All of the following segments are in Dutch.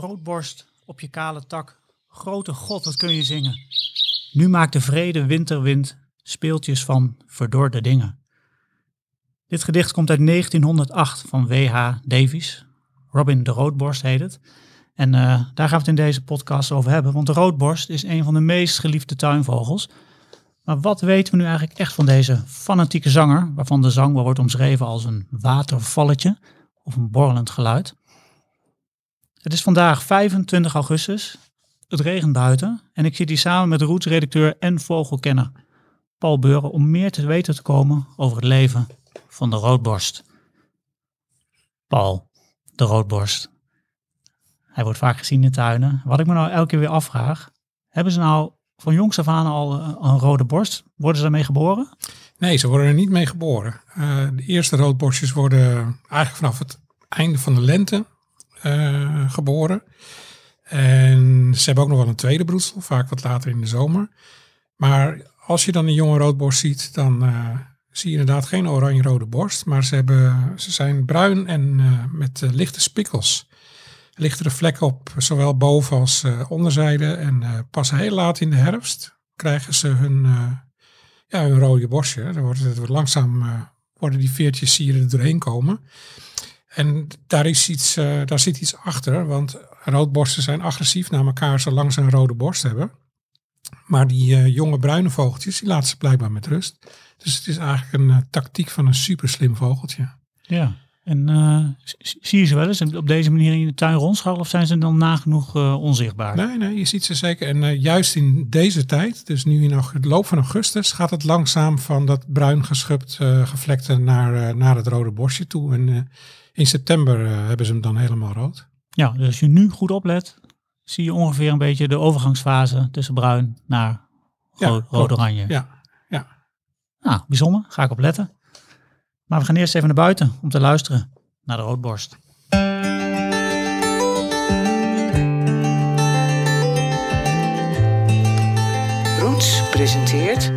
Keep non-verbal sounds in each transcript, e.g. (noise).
Roodborst op je kale tak, grote god, wat kun je zingen. Nu maakt de vrede winterwind speeltjes van verdorde dingen. Dit gedicht komt uit 1908 van W.H. Davies. Robin de Roodborst heet het. En eh, daar gaan we het in deze podcast over hebben. Want de roodborst is een van de meest geliefde tuinvogels. Maar wat weten we nu eigenlijk echt van deze fanatieke zanger, waarvan de zang wordt omschreven als een watervalletje of een borrelend geluid? Het is vandaag 25 augustus. Het regent buiten en ik zit hier samen met Roots-redacteur en vogelkenner Paul Beuren om meer te weten te komen over het leven van de roodborst. Paul, de roodborst. Hij wordt vaak gezien in tuinen. Wat ik me nou elke keer weer afvraag, hebben ze nou van jongs af aan al een rode borst? Worden ze daarmee geboren? Nee, ze worden er niet mee geboren. Uh, de eerste roodborstjes worden eigenlijk vanaf het einde van de lente uh, geboren. En ze hebben ook nog wel een tweede broedsel, vaak wat later in de zomer. Maar als je dan een jonge roodborst ziet, dan uh, zie je inderdaad geen oranje-rode borst. Maar ze, hebben, ze zijn bruin en uh, met lichte spikkels. Lichtere vlekken op zowel boven als onderzijde. En pas heel laat in de herfst krijgen ze hun, ja, hun rode borstje. Dan wordt het, wordt langzaam worden die veertjes sieren er doorheen komen. En daar, is iets, uh, daar zit iets achter, want roodborsten zijn agressief naar elkaar zolang ze een rode borst hebben. Maar die uh, jonge bruine vogeltjes, die laten ze blijkbaar met rust. Dus het is eigenlijk een uh, tactiek van een super slim vogeltje. Ja, en zie je ze wel eens op deze manier in de tuin rondscharrelen of zijn ze dan nagenoeg onzichtbaar? Nee, nee, je ziet ze zeker. En juist in deze tijd, dus nu in de loop van augustus, gaat het langzaam van dat bruin geschupt gevlekte naar, naar het rode borstje toe. En in september uh, hebben ze hem dan helemaal rood. Ja, dus als je nu goed oplet, zie je ongeveer een beetje de overgangsfase tussen bruin naar rood-oranje. Ja, ja. Nou, bijzonder. Ga ik op letten. Maar we gaan eerst even naar buiten om te luisteren naar de roodborst. Roots presenteert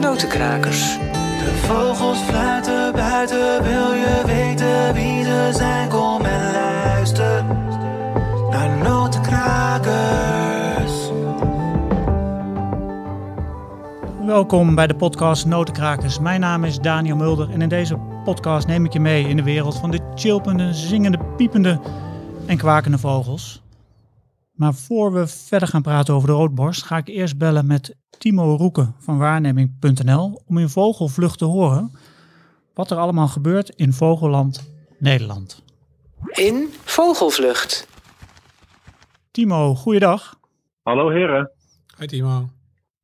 Notenkrakers. De vogels fluiten buiten, wil je weten wie ze zijn? Kom en luister naar Notenkrakers. Welkom bij de podcast Notenkrakers. Mijn naam is Daniel Mulder en in deze podcast neem ik je mee in de wereld van de chilpende, zingende, piepende en kwakende vogels. Maar voor we verder gaan praten over de roodborst, ga ik eerst bellen met Timo Roeken van waarneming.nl om in vogelvlucht te horen wat er allemaal gebeurt in Vogelland Nederland. In Vogelvlucht. Timo, goeiedag. Hallo heren. Hoi Timo.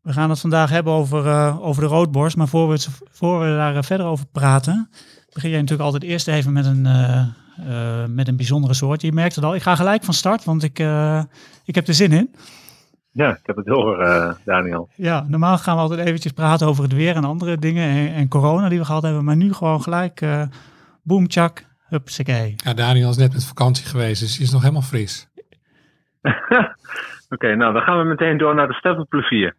We gaan het vandaag hebben over, uh, over de roodborst, maar voor we, het, voor we daar verder over praten, begin jij natuurlijk altijd eerst even met een, uh, met een bijzondere soort. Je merkt het al, ik ga gelijk van start, want ik, ik heb er zin in. Ja, ik heb het door, Daniel. Ja, normaal gaan we altijd eventjes praten over het weer en andere dingen en, en corona die we gehad hebben, maar nu gewoon gelijk uh, boom, tjak, hupsakee. Ja, Daniel is net met vakantie geweest, dus hij is nog helemaal fris. (laughs) Oké, okay, nou dan gaan we meteen door naar de steppenplevier.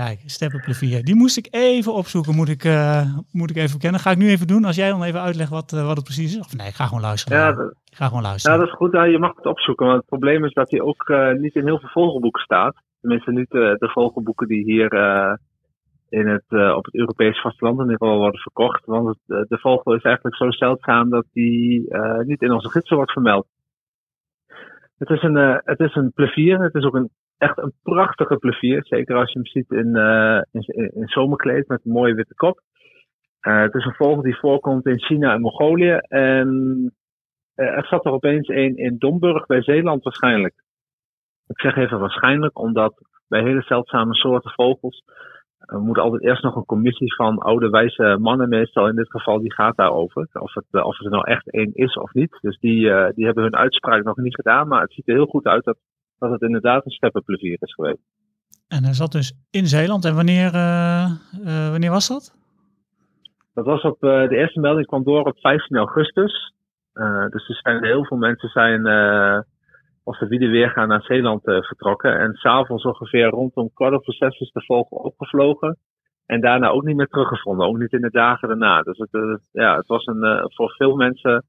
Kijk, steppenplevier. Die moest ik even opzoeken, moet ik, uh, moet ik even kennen. Ga ik nu even doen, als jij dan even uitlegt wat, uh, wat het precies is. Of nee, ik ga gewoon luisteren. Ja, dat, ik ga gewoon luisteren. Ja, dat is goed. Ja, je mag het opzoeken, maar het probleem is dat hij ook uh, niet in heel veel vogelboeken staat. Tenminste, niet de vogelboeken die hier in het, op het Europese vasteland in ieder geval worden verkocht. Want het, de vogel is eigenlijk zo zeldzaam dat die niet in onze gidsen wordt vermeld. Het is een, het is een plevier. Het is ook een echt een prachtige plevier. Zeker als je hem ziet in, uh, in, in, zomerkleed met een mooie witte kop. Uh, het is een vogel die voorkomt in China en Mongolië. En uh, er zat er opeens een in Domburg bij Zeeland waarschijnlijk. Ik zeg even waarschijnlijk, omdat bij hele zeldzame soorten vogels moet altijd eerst nog een commissie van oude wijze mannen, meestal in dit geval, die gaat daarover. Of het, of het er nou echt één is of niet. Dus die, die hebben hun uitspraak nog niet gedaan. Maar het ziet er heel goed uit dat dat het inderdaad een steppenplevier is geweest. En hij zat dus in Zeeland. En wanneer, uh, uh, wanneer was dat? Dat was op uh, de eerste melding kwam door op 15 augustus. dus er zijn heel veel mensen zijn als de wieden weer gaan naar Zeeland vertrokken. En s'avonds ongeveer rondom kwart over zes is de vogel opgevlogen. En daarna ook niet meer teruggevonden. Ook niet in de dagen daarna. Dus het, ja, het was een, voor veel mensen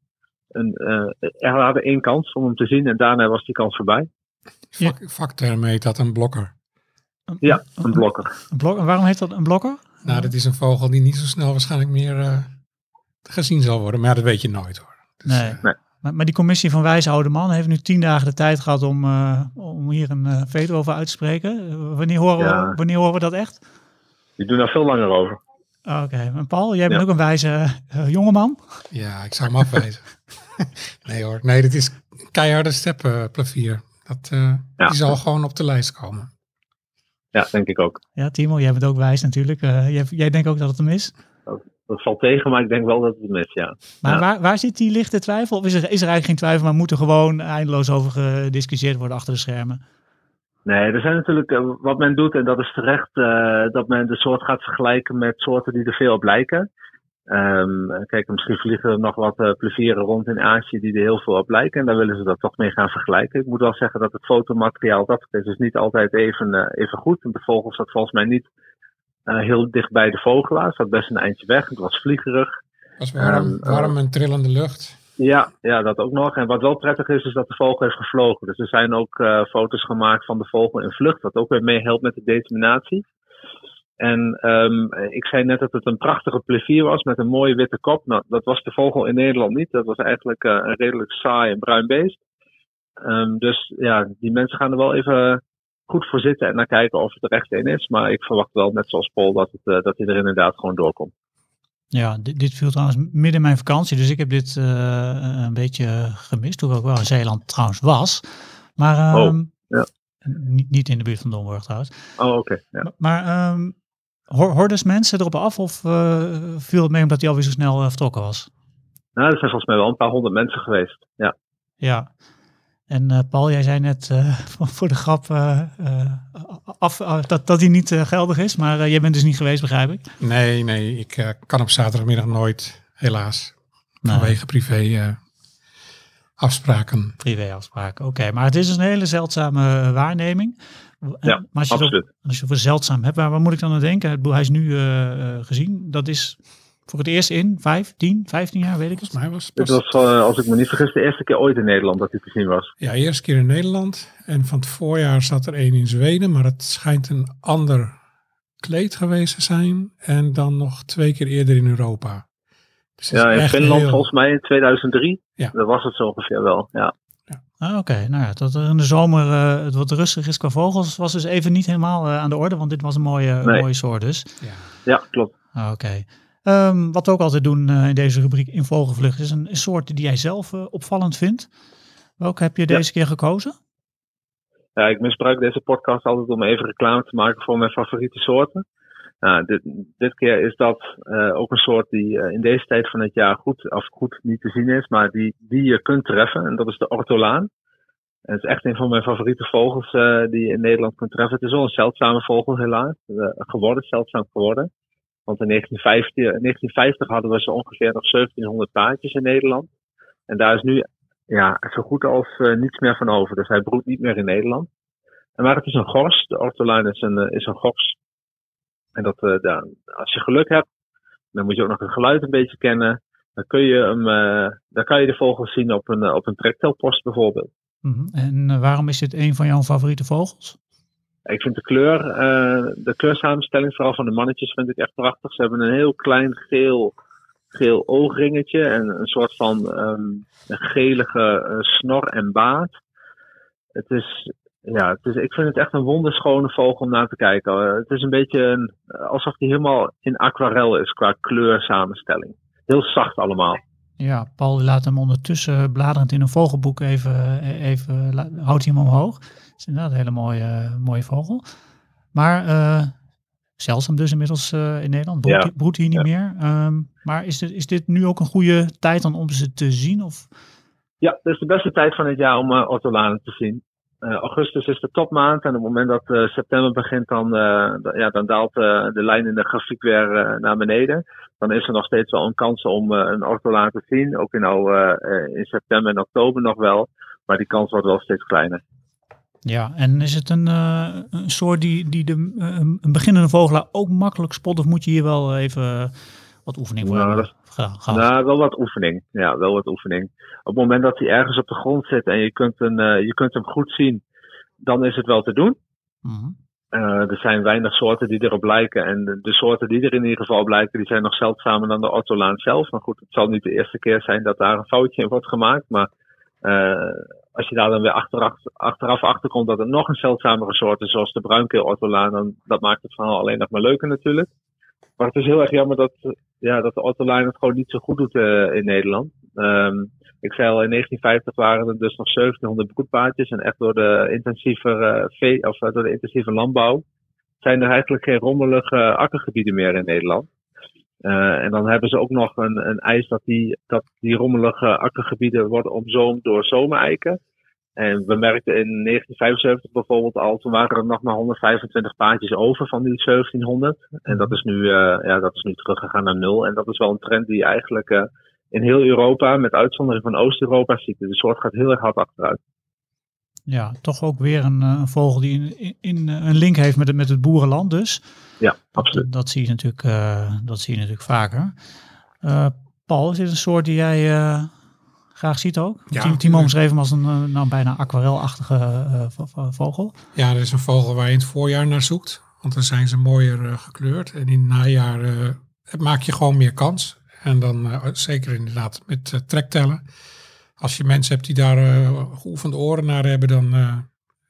een, eh, er hadden één kans om hem te zien en daarna was die kans voorbij. Vak, vakterm heet dat een blokker. Ja, een blokker. Een blok, en waarom heet dat een blokker? Nou, dat is een vogel die niet zo snel waarschijnlijk meer eh, gezien zal worden. Maar ja, dat weet je nooit hoor. Dus, Nee. eh, Maar, maar die commissie van wijze oude man heeft nu tien dagen de tijd gehad om, eh, om hier een veto over uit te spreken. Wanneer, horen Ja. we, wanneer horen we dat echt? Die doen daar veel langer over. Ah, Oké, en Paul, jij bent Ja. ook een wijze jongeman. ja, ik zou hem afwijzen. (laughs) nee hoor, nee, dit is keiharde steppenplavier. Dat, eh, Ja. Die zal gewoon op de lijst komen. Ja, denk ik ook. Ja, Timo, jij bent ook wijs natuurlijk. Eh, jij, jij denkt ook dat het hem is. Dat valt tegen, maar ik denk wel dat het hem is, ja. Maar Ja. waar, waar zit die lichte twijfel? Of is er, is er eigenlijk geen twijfel, maar moet er gewoon eindeloos over gediscussieerd worden achter de schermen? Nee, er zijn natuurlijk eh, wat men doet, en dat is terecht, eh, dat men de soort gaat vergelijken met soorten die er veel op lijken. Ehm, kijk, misschien vliegen er nog wat eh, plevieren rond in Azië die er heel veel op lijken. En daar willen ze dat toch mee gaan vergelijken. Ik moet wel zeggen dat het fotomateriaal dat is dus niet altijd even, eh, even goed. Want de vogel zat volgens mij niet eh, heel dicht bij de vogelaar. Zat best een eindje weg. Het was vliegerig. Het was warm, Ehm, warm en trillende lucht. Ja, ja, dat ook nog. En wat wel prettig is, is dat de vogel heeft gevlogen. Dus er zijn ook foto's gemaakt van de vogel in vlucht, wat ook weer meehelpt met de determinatie. En ehm, ik zei net dat het een prachtige plevier was met een mooie witte kop. Nou, dat was de vogel in Nederland niet. Dat was eigenlijk eh, een redelijk saai en bruin beest. Ehm, dus ja, die mensen gaan er wel even goed voor zitten en naar kijken of het er echt een is. Maar ik verwacht wel, net zoals Paul, dat, het, eh, dat hij er inderdaad gewoon doorkomt. Ja, dit, dit viel trouwens midden in mijn vakantie, dus ik heb dit eh, een beetje gemist, hoewel ik wel in Zeeland trouwens was. Maar Oh, ehm, ja. niet, niet in de buurt van Domburg trouwens. Oh, oké. Ja. Maar, maar hoorden mensen erop af of eh, viel het mee omdat hij alweer zo snel eh, vertrokken was? Nou, er zijn volgens mij wel een paar honderd mensen geweest. Ja. Ja. En eh, Paul, jij zei net eh, (laughs) voor de grap eh, eh, af, dat, dat hij niet geldig is, maar eh, jij bent dus niet geweest, begrijp ik? Nee, nee, ik eh, kan op zaterdagmiddag nooit, helaas. Nee. Vanwege privé eh, afspraken. Privéafspraken, oké. Maar het is dus een hele zeldzame waarneming. Ja, maar als je, het Absoluut. over, als je over zeldzaam hebt, waar, waar moet ik dan aan denken? Hij is nu eh, eh, gezien. Dat is voor het eerst in 5, 10, 15 jaar, weet ik het. Mij was het was, eh, als ik me niet vergis, de eerste keer ooit in Nederland dat hij te zien was. Ja, eerste keer in Nederland. En van het voorjaar zat er één in Zweden. Maar het schijnt een ander kleed geweest te zijn. En dan nog twee keer eerder in Europa. Dus Ja, in Finland heel- volgens mij in 2003. Ja. Dat was het zo ongeveer wel. Ja, Ah, oké, nou ja, dat er in de zomer eh, het wat rustig is qua vogels, was dus even niet helemaal eh, aan de orde, want dit was een mooie, Nee. mooie soort dus. Ja. ja klopt. Ah, Oké. Ehm, wat we ook altijd doen eh, in deze rubriek in vogelvlucht is een, een soort die jij zelf eh, opvallend vindt. Welke heb je Ja. deze keer gekozen? Ja, ik misbruik deze podcast altijd om even reclame te maken voor mijn favoriete soorten. Nou, dit, keer is dat eh, ook een soort die eh, in deze tijd van het jaar goed, of goed niet te zien is, maar die, die je kunt treffen. En dat is de ortolaan. En het is echt een van mijn favoriete vogels eh, die je in Nederland kunt treffen. Het is wel een zeldzame vogel helaas, geworden, zeldzaam geworden. Want in 1950, in 1950 hadden we zo ongeveer nog 1700 paardjes in Nederland. En daar is nu ja, zo goed als niets meer van over. Dus hij broedt niet meer in Nederland. En maar het is een gors. De ortolaan is een, is een gors. En dat, eh, ja, als je geluk hebt, dan moet je ook nog het geluid een beetje kennen. Dan, kun je hem, eh, dan kan je de vogels zien op een, eh, op een trektelpost bijvoorbeeld. Mhm. En waarom is dit een van jouw favoriete vogels? Ik vind de kleur, de kleursamenstelling, vooral van de mannetjes, vind ik echt prachtig. Ze hebben een heel klein geel, geel oogringetje en een soort van ehm, een gelige snor en baard. Het is, ja, het is, ik vind het echt een wonderschone vogel om naar te kijken. Eh, het is een beetje een, alsof hij helemaal in aquarel is qua kleursamenstelling. Heel zacht allemaal. Ja, Paul laat hem ondertussen bladerend in een vogelboek even, eh, even la- houdt hij hem omhoog. Het is inderdaad een hele mooie, mooie vogel. Maar eh zeldzaam dus inmiddels in Nederland. Broedt, Ja. broedt hier niet Ja. meer. Ehm, maar is dit, is dit nu ook een goede tijd dan om ze te zien? Of? Ja, het is de beste tijd van het jaar om uh, ortolanen te zien. Uh, augustus is de topmaand en op het moment dat uh, september begint, dan, uh, ja, dan daalt de lijn in de grafiek weer naar beneden. Dan is er nog steeds wel een kans om een ortolaan te zien. Ook in, nou, in september en oktober nog wel. Maar die kans wordt wel steeds kleiner. Ja, en is het een, een soort die, die de, een beginnende vogelaar ook makkelijk spot? Of moet je hier wel even wat oefening voor Nou, dat- gehad. Nou, wel wat oefening. Ja, wel wat oefening. Op het moment dat hij ergens op de grond zit en je kunt, een, eh, je kunt hem goed zien, dan is het wel te doen. Mhm. Eh, er zijn weinig soorten die erop lijken. En de, de soorten die er in ieder geval op lijken, die zijn nog zeldzamer dan de ortolaan zelf. Maar goed, het zal niet de eerste keer zijn dat daar een foutje in wordt gemaakt. Maar eh, als je daar dan weer achteraf, achteraf achter komt dat het nog een zeldzamere soort is, zoals de bruinkeel ortolaan, dan dat maakt het verhaal alleen nog maar leuker natuurlijk. Maar het is heel erg jammer dat, ja, dat de ortolaan het gewoon niet zo goed doet eh, in Nederland. Ehm, ik zei al, in 1950 waren er dus nog 1700 broedpaardjes. En echt door de intensieve, eh, vee, of, eh, door de intensieve landbouw zijn er eigenlijk geen rommelige akkergebieden meer in Nederland. En dan hebben ze ook nog een, een eis dat die, dat die rommelige akkergebieden worden omzoomd door zomereiken. En we merkten in 1975 bijvoorbeeld al, toen waren er nog maar 125 paardjes over van die 1700. En dat is nu, eh, ja, dat is nu teruggegaan naar nul. En dat is wel een trend die je eigenlijk eh, in heel Europa, met uitzondering van Oost-Europa, ziet. De soort gaat heel erg hard achteruit. Ja, toch ook weer een, eh, een vogel die in, in, een link heeft met het, met het boerenland dus. Ja, absoluut. Dat, dat zie je natuurlijk, dat zie je natuurlijk vaker. Paul, is dit een soort die jij graag ziet ook? Ja, Timo- omschreef hem als een eh, nou, bijna aquarelachtige eh, vo- vo- vogel. Ja, dat is een vogel waar je in het voorjaar naar zoekt. Want dan zijn ze mooier eh, gekleurd. En in het najaar eh, maak je gewoon meer kans. En dan zeker inderdaad met trektellen. Als je mensen hebt die daar geoefende oren naar hebben, dan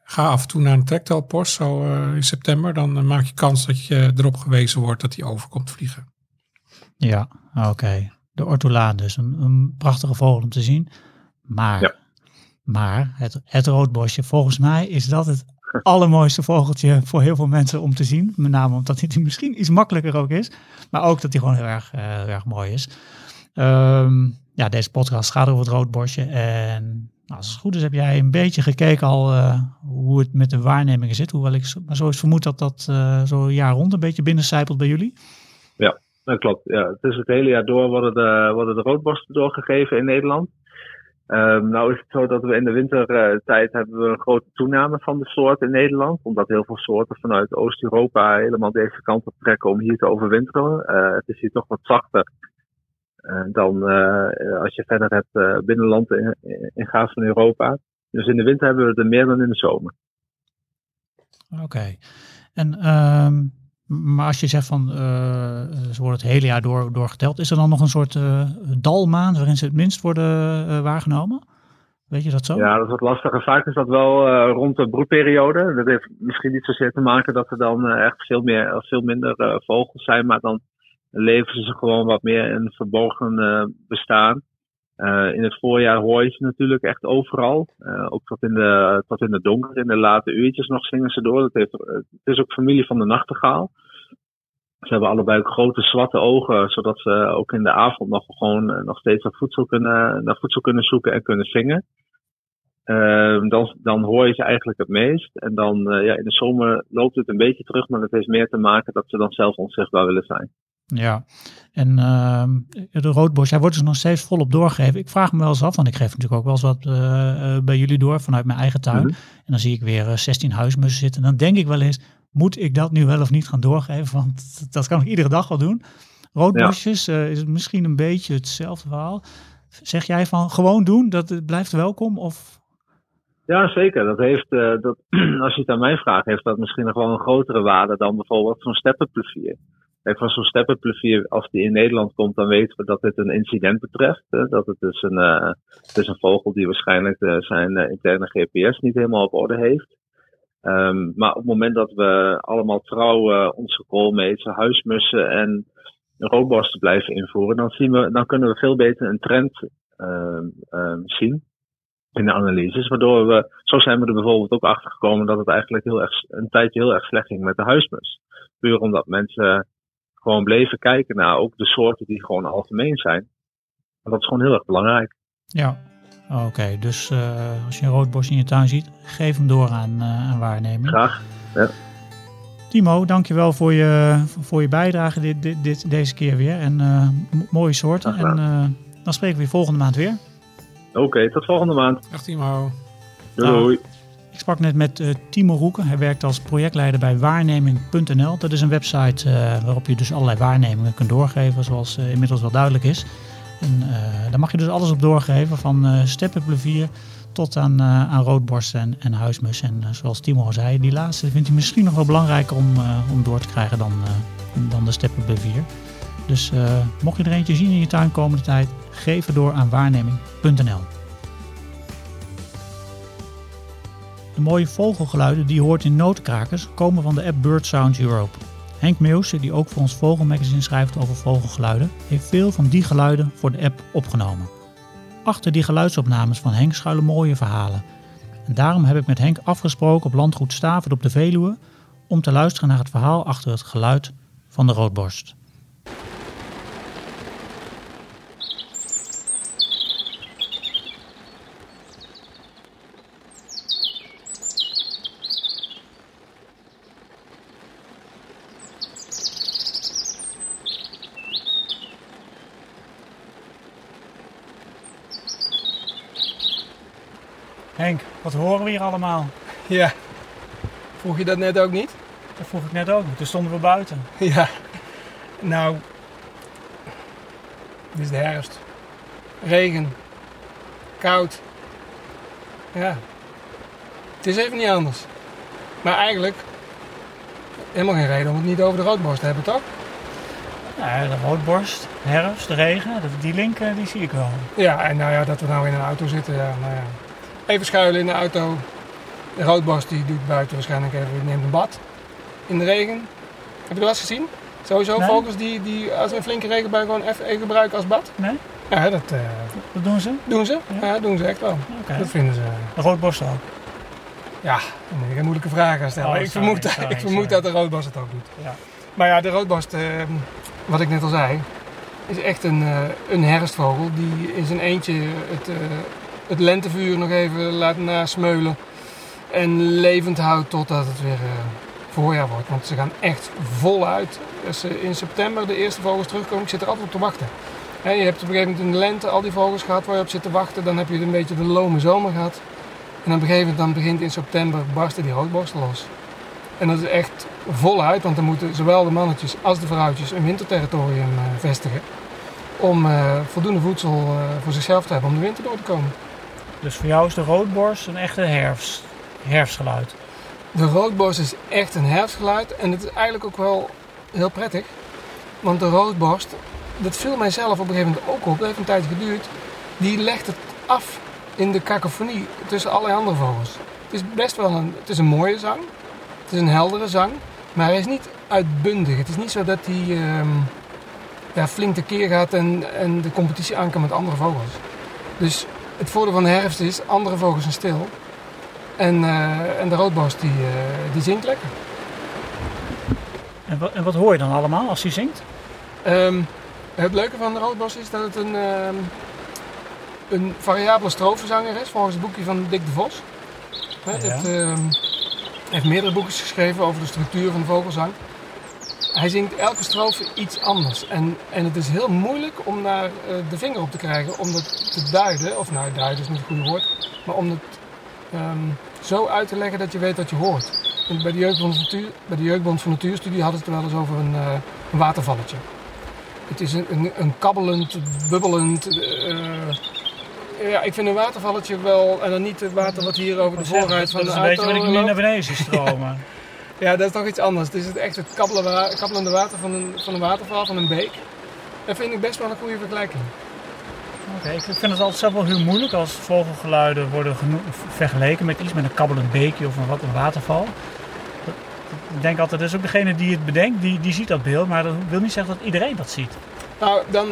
ga af en toe naar een trektelpost. Zo in september. Dan maak je kans dat je erop gewezen wordt dat hij over komt vliegen. Ja, oké. De ortolaan dus. Een, een prachtige vogel om te zien. Maar, Ja. maar het, het roodbosje, volgens mij is dat het (laughs) allermooiste vogeltje voor heel veel mensen om te zien. Met name omdat hij misschien iets makkelijker ook is. Maar ook dat hij gewoon heel erg, eh, heel erg mooi is. Ehm, ja, deze podcast gaat over het roodbosje. En nou, als het goed is heb jij een beetje gekeken al eh, hoe het met de waarnemingen zit. Hoewel ik zo- maar zo is vermoed dat dat eh, zo een jaar rond een beetje binnencijpelt bij jullie. Dat klopt. Ja, het is het hele jaar door worden de, worden de roodborsten doorgegeven in Nederland. Ehm, nou is het zo dat we in de wintertijd hebben we een grote toename van de soort in Nederland. Omdat heel veel soorten vanuit Oost-Europa helemaal deze kant op trekken om hier te overwinteren. Eh, het is hier toch wat zachter eh, dan eh, als je verder hebt binnenland in, in gaat van Europa. Dus in de winter hebben we er meer dan in de zomer. Oké. En, ehm, maar als je zegt van eh, ze worden het hele jaar door, doorgeteld, is er dan nog een soort eh, dalmaand waarin ze het minst worden eh, waargenomen? Weet je dat zo? Ja, dat is wat lastiger. Vaak is dat wel rond de broedperiode. Dat heeft misschien niet zozeer te maken dat er dan echt veel, meer, veel minder vogels zijn, maar dan leven ze gewoon wat meer in verborgen bestaan. Eh, in het voorjaar hoor je ze natuurlijk echt overal. Eh, ook tot in, de, tot in de donker, in de late uurtjes nog zingen ze door. Dat eh, het is ook familie van de nachtegaal. Ze hebben allebei grote zwarte ogen, zodat ze ook in de avond nog gewoon nog steeds naar voedsel kunnen, naar voedsel kunnen zoeken en kunnen zingen. Ehm, dan, dan hoor je ze eigenlijk het meest. En dan ja, in de zomer loopt het een beetje terug, maar het heeft meer te maken dat ze dan zelf onzichtbaar willen zijn. Ja. En ehm, de roodbos, hij wordt dus nog steeds volop doorgegeven. Ik vraag me wel eens af, want ik geef natuurlijk ook wel eens wat eh, eh, bij jullie door vanuit mijn eigen tuin. Mhm. En dan zie ik weer eh, 16 huismussen zitten. En dan denk ik wel eens, moet ik dat nu wel of niet gaan doorgeven? (laughs) Want dat kan ik iedere dag wel doen. Roodbosjes eh, is het misschien een beetje hetzelfde verhaal. Zeg jij van gewoon doen, dat blijft welkom? Of Ja, zeker. Dat heeft, eh, dat, (clears throat) als je het aan mij vraagt, heeft dat misschien nog wel een grotere waarde dan bijvoorbeeld zo'n steppenplevier. Kijk, van zo'n steppenplevier, als die in Nederland komt, dan weten we dat dit een incident betreft. hè, dat het dus een, eh, is een vogel die waarschijnlijk eh, zijn eh, interne GPS niet helemaal op orde heeft. Ehm, maar op het moment dat we allemaal trouw onze koolmezen, huismussen en roodborsten blijven invoeren, dan, zien we, dan kunnen we veel beter een trend ehm, ehm, zien in de analyses. Waardoor we, zo zijn we er bijvoorbeeld ook achter gekomen dat het eigenlijk heel erg, een tijdje heel erg slecht ging met de huismus. Puur omdat mensen gewoon bleven kijken naar ook de soorten die gewoon algemeen zijn. En dat is gewoon heel erg belangrijk. ja, oké. Dus eh, als je een roodbos in je tuin ziet, geef hem door aan, eh, aan waarneming. Graag. Timo, dankjewel voor je, voor je bijdrage dit, dit, dit- deze keer weer. En eh, mooie soorten. Graag En eh, dan spreken we je volgende maand weer. Oké, tot volgende maand. Dag Timo. Doei. Ik sprak net met eh, Timo Roeken. Hij werkt als projectleider bij waarneming.nl. Dat is een website eh, waarop je dus allerlei waarnemingen kunt doorgeven, zoals eh, inmiddels wel duidelijk is. En daar mag je dus alles op doorgeven, van steppenplevier tot aan, aan roodborst en, huismus. En zoals Timo al zei, die laatste vindt hij misschien nog wel belangrijker om, om door te krijgen dan, dan de steppenplevier. Dus mocht je er eentje zien in je tuin komende tijd, geef het door aan waarneming.nl. De mooie vogelgeluiden die je hoort in notenkrakers komen van de app Bird Sounds Europe. Henk Meeuwse, die ook voor ons Vogelmagazine schrijft over vogelgeluiden, heeft veel van die geluiden voor de app opgenomen. Achter die geluidsopnames van Henk schuilen mooie verhalen. En daarom heb ik met Henk afgesproken op landgoed Stavert op de Veluwe om te luisteren naar het verhaal achter het geluid van de roodborst. Henk, wat horen we hier allemaal? Ja. Vroeg je dat net ook niet? Dat vroeg ik net ook. Toen stonden we buiten. Ja. Nou. Het is de herfst. Regen. Koud. Ja. Het is even niet anders. Maar eigenlijk. Helemaal geen reden om het niet over de roodborst te hebben, toch? Ja, de roodborst, herfst, de regen, die link eh, die zie ik wel. Ja, en nou ja, dat we nou in een auto zitten, ja, nou ja. Even schuilen in de auto. De roodborst die doet buiten waarschijnlijk even, neemt een bad. In de regen. Heb je wel eens gezien? Sowieso Nee. vogels die, die als een flinke regenbui gewoon even, gebruiken als bad. Nee? Ja, dat eh, Dat doen ze? doen ze. Ja? Ja, doen ze echt wel. Oké. Dat vinden ze. De roodborst ook. Ja, dan moet ik een moeilijke vraag gaan stellen. Oh, ik sorry, vermoed, sorry, ik vermoed sorry. dat de roodborst het ook doet. Ja. Maar ja, de roodborst, eh, wat ik net al zei, is echt een, eh, een herfstvogel die in zijn eentje het, eh, het lentevuur nog even laat nasmeulen. En levend houdt totdat het weer eh, voorjaar wordt. Want ze gaan echt voluit. Als ze in september de eerste vogels terugkomen, ik zit er altijd op te wachten. Je hebt op een gegeven moment in de lente al die vogels gehad waar je op zit te wachten. Dan heb je een beetje de lome zomer gehad. En op een gegeven moment dan begint in september barsten die roodborsten los. En dat is echt voluit, want dan moeten zowel de mannetjes als de vrouwtjes een winterterritorium eh, vestigen. Om eh, voldoende voedsel eh, voor zichzelf te hebben om de winter door te komen. Dus voor jou is de roodborst een echte herfst, herfstgeluid. De roodborst is echt een herfstgeluid en het is eigenlijk ook wel heel prettig. Want de roodborst, dat viel mijzelf op een gegeven moment ook op, dat heeft een tijd geduurd. Die legt het af in de cacophonie tussen allerlei andere vogels. Het is best wel een, het is een mooie zang. Het is een heldere zang. Maar hij is niet uitbundig. Het is niet zo dat hij ehm, ja, flink tekeer gaat en, en de competitie aan kan met andere vogels. Dus het voordeel van de herfst is, andere vogels zijn stil. En, eh, en de roodborst die, eh, die zingt lekker. En wat, en wat hoor je dan allemaal als hij zingt? Ehm, het leuke van de roodborst is dat het een, ehm, een variabele strofenzanger is, volgens het boekje van Dick de Vos. Ja. het, ehm, hij heeft meerdere boekjes geschreven over de structuur van de vogelsang. Hij zingt elke strofe iets anders. En, en het is heel moeilijk om daar eh, de vinger op te krijgen om dat te duiden. Of nou, duiden is niet het goede woord. Maar om het ehm, zo uit te leggen dat je weet wat je hoort. En bij, de Jeugdbond van Natuur, bij de Jeugdbond van Natuurstudie hadden ze het wel eens over een, eh, een watervalletje. Het is een, een, een kabbelend, bubbelend. eh, ja, ik vind een watervalletje wel. En dan niet het water wat hier over de voorruit van dat is de een beetje auto wat ik nu naar beneden stromen. (laughs) Ja, dat is toch iets anders. Het is het echt het kabbelende water van een, van een waterval, van een beek. Dat vind ik best wel een goede vergelijking. Oké, ik vind het altijd zelf wel heel moeilijk als vogelgeluiden worden vergeleken met iets met een kabbelend beekje of een, wat, een waterval. Ik denk altijd, dat is ook degene die het bedenkt, die, die ziet dat beeld, maar dat wil niet zeggen dat iedereen dat ziet. Nou, dan,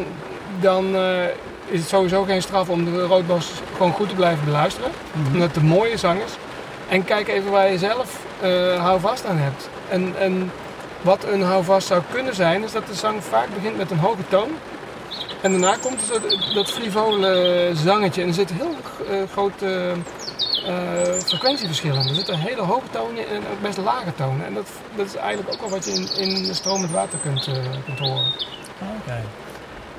dan eh, is het sowieso geen straf om de roodbos gewoon goed te blijven beluisteren. Omdat het een mooie zang is. En kijk even waar je zelf eh houvast aan hebt. En, en wat een houvast zou kunnen zijn, is dat de zang vaak begint met een hoge toon. En daarna komt zo dat- dat frivole zangetje. En er zit heel eh, groot eh, eh, frequentieverschil in. Er zitten hele hoge tonen en ook best lage tonen. En dat, dat is eigenlijk ook wel wat je in, in stromend water kunt, kunt horen. Oké.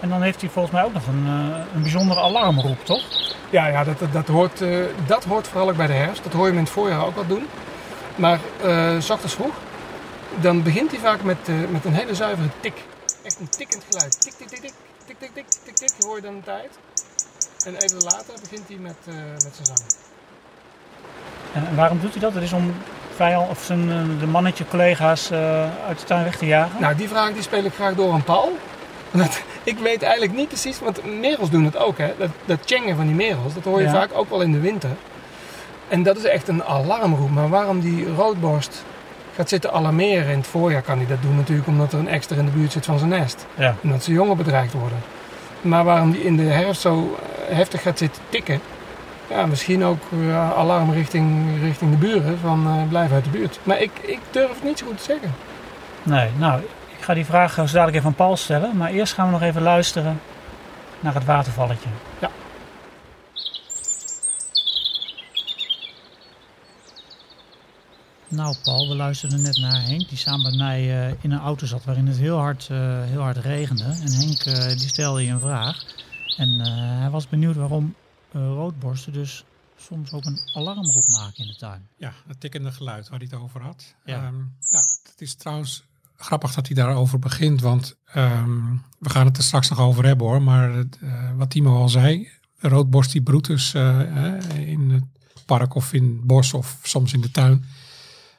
En dan heeft hij volgens mij ook nog een, een bijzondere alarmroep, toch? Ja, ja dat, dat, dat hoort, dat hoort vooral ook bij de herfst. Dat hoor je hem in het voorjaar ook wel doen. Maar eh, s ochtends vroeg, dan begint hij vaak met, eh, met een hele zuivere tik. Echt een tikkend geluid. Tik, tik, tik, tik, tik, tik, tik, tik, tik, hoor je dan een tijd. En even later begint hij met, eh, met zijn zang. En, en waarom doet hij dat? Dat is om vijand, of zijn, de mannetje collega's uit de tuin weg te jagen? Nou, die vraag die speel ik graag door aan Paul. (laughs) Ik weet eigenlijk niet precies, want merels doen het ook, hè. Dat, dat tjengen van die merels, dat hoor je Ja. vaak ook wel in de winter. En dat is echt een alarmroep. Maar waarom die roodborst gaat zitten alarmeren in het voorjaar kan hij dat doen natuurlijk omdat er een extra in de buurt zit van zijn nest. Ja. En dat zijn jongen bedreigd worden. Maar waarom die in de herfst zo eh, heftig gaat zitten tikken, ja, misschien ook eh, alarm richting, richting de buren van eh, blijf uit de buurt. Maar ik, ik durf het niet zo goed te zeggen. Nee, nou, ik ga die vraag zo dadelijk even aan Paul stellen. Maar eerst gaan we nog even luisteren naar het watervalletje. Ja. Nou, Paul, we luisterden net naar Henk, die samen met mij eh, in een auto zat waarin het heel hard, eh, heel hard regende. En Henk eh, die stelde je een vraag. En hij was benieuwd waarom roodborsten dus soms ook een alarmroep maken in de tuin. Ja, het tikkende geluid waar hij het over had. Ja. Nou, het is trouwens grappig dat hij daarover begint, want ehm, we gaan het er straks nog over hebben hoor. Maar wat Timo al zei, roodborst die broedt dus in het park of in het bos of soms in de tuin.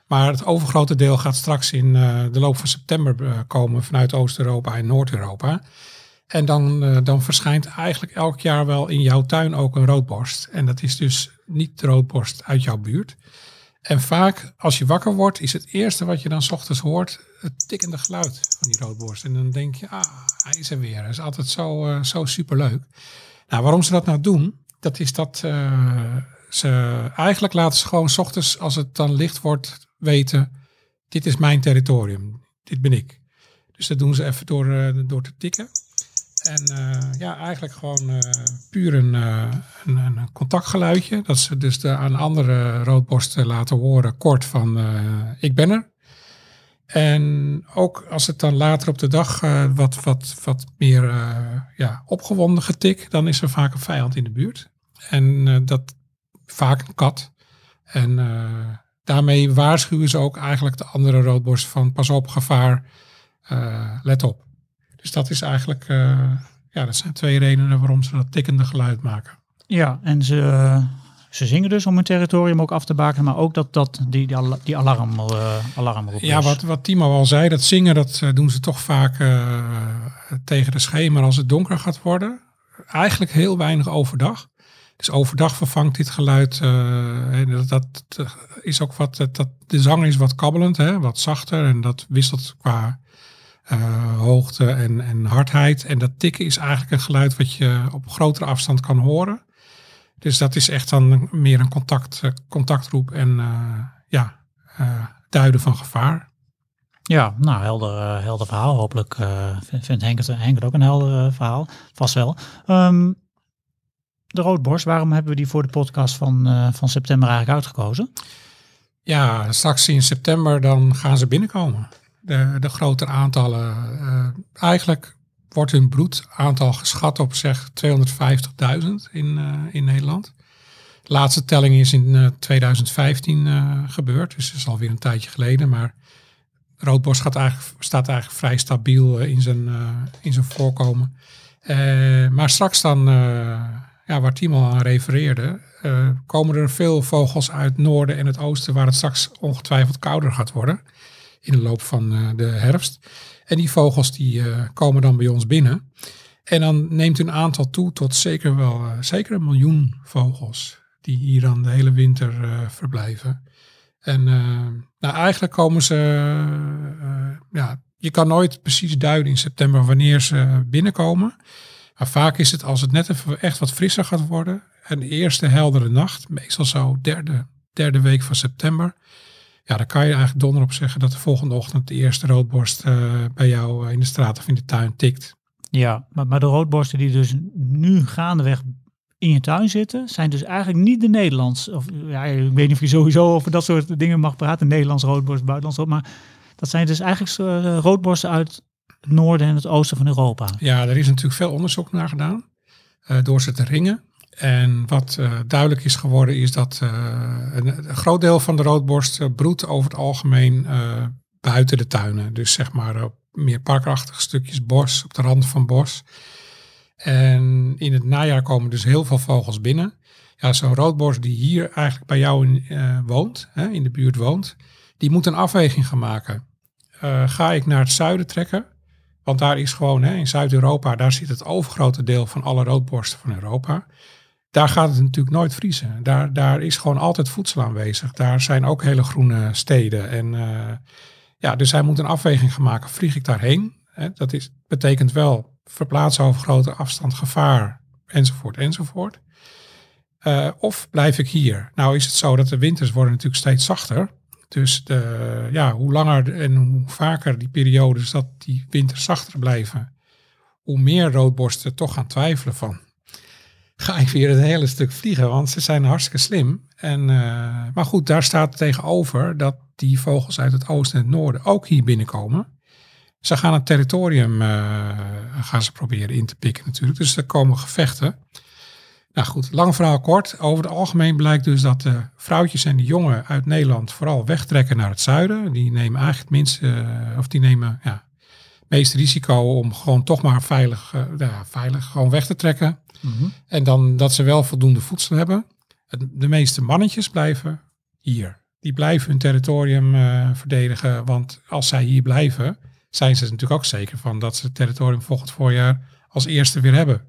Maar het overgrote deel gaat straks in eh, de loop van september eh, komen vanuit Oost-Europa en Noord-Europa. En dan, eh, dan verschijnt eigenlijk elk jaar wel in jouw tuin ook een roodborst. En dat is dus niet de roodborst uit jouw buurt. En vaak als je wakker wordt, is het eerste wat je dan 's ochtends hoort het tikkende geluid van die roodborst. En dan denk je, ah, hij is er weer. Dat is altijd zo, zo superleuk. Nou, waarom ze dat nou doen, dat is dat ze eigenlijk laten ze gewoon 's ochtends, als het dan licht wordt, weten, dit is mijn territorium. Dit ben ik. Dus dat doen ze even door, eh, door te tikken. En eh, ja, eigenlijk gewoon eh, puur een, een, een contactgeluidje. Dat ze dus de, aan andere roodborsten laten horen kort van ik ben er. En ook als het dan later op de dag wat, wat, wat meer ja, opgewonden getik, dan is er vaak een vijand in de buurt. En dat vaak een kat. En eh, daarmee waarschuwen ze ook eigenlijk de andere roodborsten van pas op, gevaar, eh, let op. Dus dat is eigenlijk, eh, ja, dat zijn twee redenen waarom ze dat tikkende geluid maken. Ja, en ze, ze zingen dus om hun territorium ook af te bakenen, maar ook dat, dat die, die, al- die alarm, eh, alarmroep Ja, is. wat, wat Timo al zei, dat zingen, dat doen ze toch vaak tegen de schemer als het donker gaat worden. Eigenlijk heel weinig overdag. Dus overdag vervangt dit geluid, eh, dat, dat is ook wat, dat, de zang is wat kabbelend, hè, wat zachter en dat wisselt qua eh, hoogte en, en hardheid. En dat tikken is eigenlijk een geluid wat je op grotere afstand kan horen. Dus dat is echt dan meer een contact, eh, contactroep en ja, duiden van gevaar. Ja, nou, helder, helder verhaal. Hopelijk vindt Henk het, Henk ook een helder verhaal. Vast wel. Ehm, de roodborst, waarom hebben we die voor de podcast van, eh, van september eigenlijk uitgekozen? Ja, straks in september dan gaan ze binnenkomen. De, de grotere aantallen. eh, eigenlijk wordt hun broedaantal geschat op zeg 250.000 in, eh, in Nederland. De laatste telling is in eh, 2015 eh, gebeurd, dus dat is alweer een tijdje geleden. Maar roodborst gaat eigenlijk, staat eigenlijk vrij stabiel in, zijn, in zijn voorkomen. Maar straks dan, ja, waar Timo aan refereerde, eh, komen er veel vogels uit noorden en het oosten, waar het straks ongetwijfeld kouder gaat worden in de loop van eh, de herfst. En die vogels die eh, komen dan bij ons binnen. En dan neemt hun aantal toe tot zeker wel zeker een miljoen vogels die hier dan de hele winter verblijven. En nou, eigenlijk komen ze, ja, je kan nooit precies duiden in september wanneer ze binnenkomen. Maar vaak is het als het net even echt wat frisser gaat worden. En de eerste heldere nacht, meestal zo derde, derde week van september. Ja, dan kan je eigenlijk donder op zeggen dat de volgende ochtend de eerste roodborst eh, bij jou in de straat of in de tuin tikt. Ja, maar, maar de roodborsten die dus nu gaandeweg in je tuin zitten, zijn dus eigenlijk niet de Nederlands. Of, ja, ik weet niet of je sowieso over dat soort dingen mag praten. Nederlands roodborst, buitenlands rood. Maar dat zijn dus eigenlijk eh, roodborsten uit noorden en het oosten van Europa. Ja, er is natuurlijk veel onderzoek naar gedaan. eh, door ze te ringen. En wat eh, duidelijk is geworden is dat eh, een, groot deel van de roodborst broedt over het algemeen buiten de tuinen. Dus zeg maar op meer parkachtige stukjes bos, op de rand van bos. En in het najaar komen dus heel veel vogels binnen. Ja, zo'n roodborst die hier eigenlijk bij jou in, woont, hè, in de buurt woont, die moet een afweging gaan maken. Ga ik naar het zuiden trekken? Want daar is gewoon, hè, in Zuid-Europa, daar zit het overgrote deel van alle roodborsten van Europa. Daar gaat het natuurlijk nooit vriezen. Daar, daar is gewoon altijd voedsel aanwezig. Daar zijn ook hele groene steden. En eh, ja, dus hij moet een afweging gaan maken. Vlieg ik daarheen? Hè, dat is, betekent wel verplaatsen over grote afstand, gevaar, enzovoort, enzovoort. Eh, of blijf ik hier? Nou is het zo dat de winters worden natuurlijk steeds zachter. Dus de, ja, hoe langer en hoe vaker die periodes dat die winters zachter blijven, hoe meer roodborsten toch gaan twijfelen van. Ga ik weer een hele stuk vliegen, want ze zijn hartstikke slim. En, eh, maar goed, daar staat tegenover dat die vogels uit het oosten en het noorden ook hier binnenkomen. Ze gaan het territorium eh, gaan ze proberen in te pikken natuurlijk. Dus er komen gevechten. Nou goed, lang verhaal kort. Over het algemeen blijkt dus dat de vrouwtjes en de jongen uit Nederland vooral wegtrekken naar het zuiden. Die nemen eigenlijk het minste, eh, of die nemen ja, het meeste risico om gewoon toch maar veilig, eh, ja, veilig gewoon weg te trekken. En dan dat ze wel voldoende voedsel hebben. De meeste mannetjes blijven hier. Die blijven hun territorium eh, verdedigen. Want als zij hier blijven, zijn ze natuurlijk ook zeker van dat ze het territorium volgend voorjaar als eerste weer hebben.